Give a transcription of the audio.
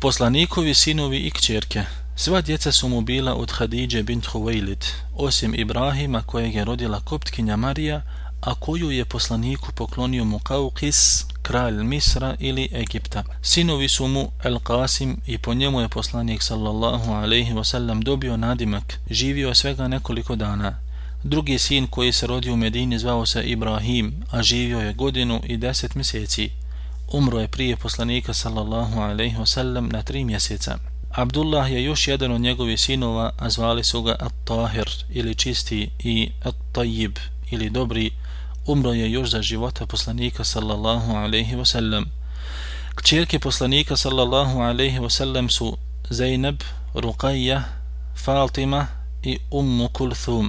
Poslanikovi sinovi i kćerke Sva djeca su mu bila od Hadidje bint Huvejlid, osim Ibrahima kojeg je rodila koptkinja Marija, a koju je poslaniku poklonio mu Kaukis, kralj Misra ili Egipta. Sinovi su mu El Qasim i po njemu je poslanik sallallahu alaihi wasallam dobio nadimak, živio svega nekoliko dana. Drugi sin koji se rodio u Medini zvao se Ibrahim, a živio je godinu i deset mjeseci. Umro je prije poslanika sallallahu alaihi wasallam na tri mjeseca. Abdullah je još jedan od njegovih sinova, a zvali su ga At-Tahir ili čisti i At-Tayyib ili dobri, umro je još za života poslanika sallallahu alaihi wasallam. Kćerke poslanika sallallahu alaihi wasallam su Zainab, Ruqayya, Fatima i Ummu Kulthum.